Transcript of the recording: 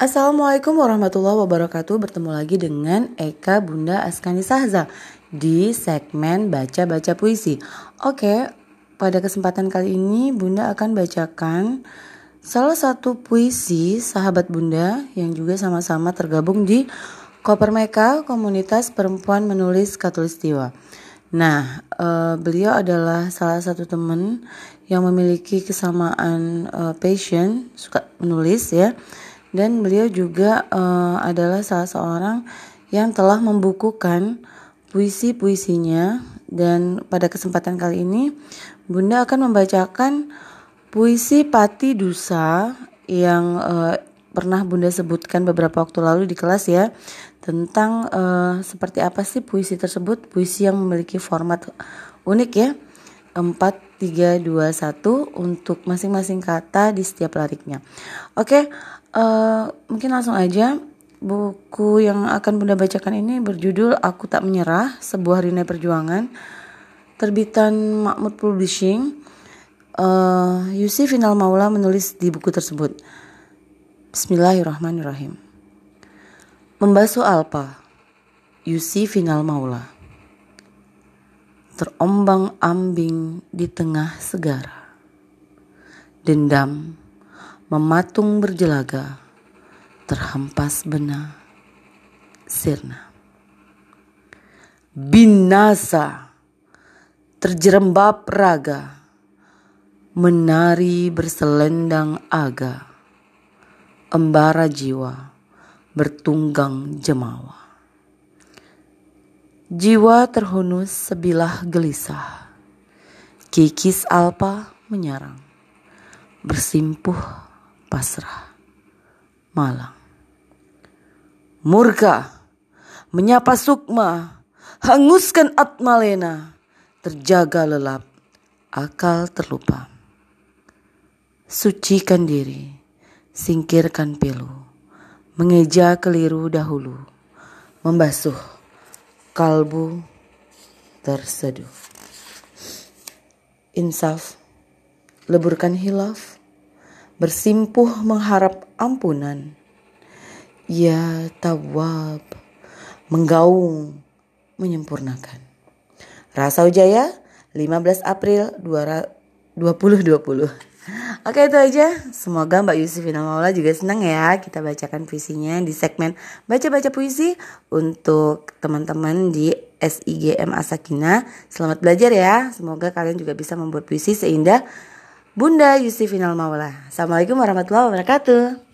Assalamualaikum warahmatullahi wabarakatuh. Bertemu lagi dengan Eka Bunda Askani Sahza Di segmen Baca-Baca Puisi. Oke, pada kesempatan kali ini Bunda akan bacakan Salah satu puisi sahabat Bunda Yang juga sama-sama tergabung di Koper Meka Komunitas Perempuan Menulis Katulistiwa Nah, uh, beliau adalah salah satu teman yang memiliki kesamaan uh, passion, suka menulis ya dan beliau juga uh, adalah salah seorang yang telah membukukan puisi-puisinya. Dan pada kesempatan kali ini Bunda akan membacakan puisi Pati Dusa yang uh, pernah Bunda sebutkan beberapa waktu lalu di kelas ya tentang uh, seperti apa sih puisi tersebut puisi yang memiliki format unik ya 4 3 2 1 untuk masing-masing kata di setiap lariknya. Oke, uh, mungkin langsung aja buku yang akan Bunda bacakan ini berjudul Aku Tak Menyerah, sebuah rina perjuangan terbitan Makmud Publishing. Uh, Yusi Final Maula menulis di buku tersebut. Bismillahirrahmanirrahim. Membasuh Alpa, Yusi Final Maula. Terombang-ambing di tengah segara. Dendam mematung berjelaga, terhempas benar, sirna. Binasa, terjerembab raga, menari berselendang aga, embara jiwa, bertunggang jemawa. Jiwa terhunus sebilah gelisah, kikis alpa menyerang, bersimpuh pasrah, malang. Murka, menyapa sukma, hanguskan atmalena, terjaga lelap, akal terlupa. Sucikan diri, singkirkan pilu, mengeja keliru dahulu, membasuh kalbu terseduh. Insaf, leburkan hilaf, bersimpuh mengharap ampunan. Ya tawab, menggaung, menyempurnakan. Rasa Ujaya, 15 April 2020. Oke itu aja. Semoga Mbak Yusufina Maula juga senang ya kita bacakan puisinya di segmen baca-baca puisi untuk teman-teman di SIGM Asakina. Selamat belajar ya. Semoga kalian juga bisa membuat puisi seindah Bunda Yusuf Final Maula. Assalamualaikum warahmatullahi wabarakatuh.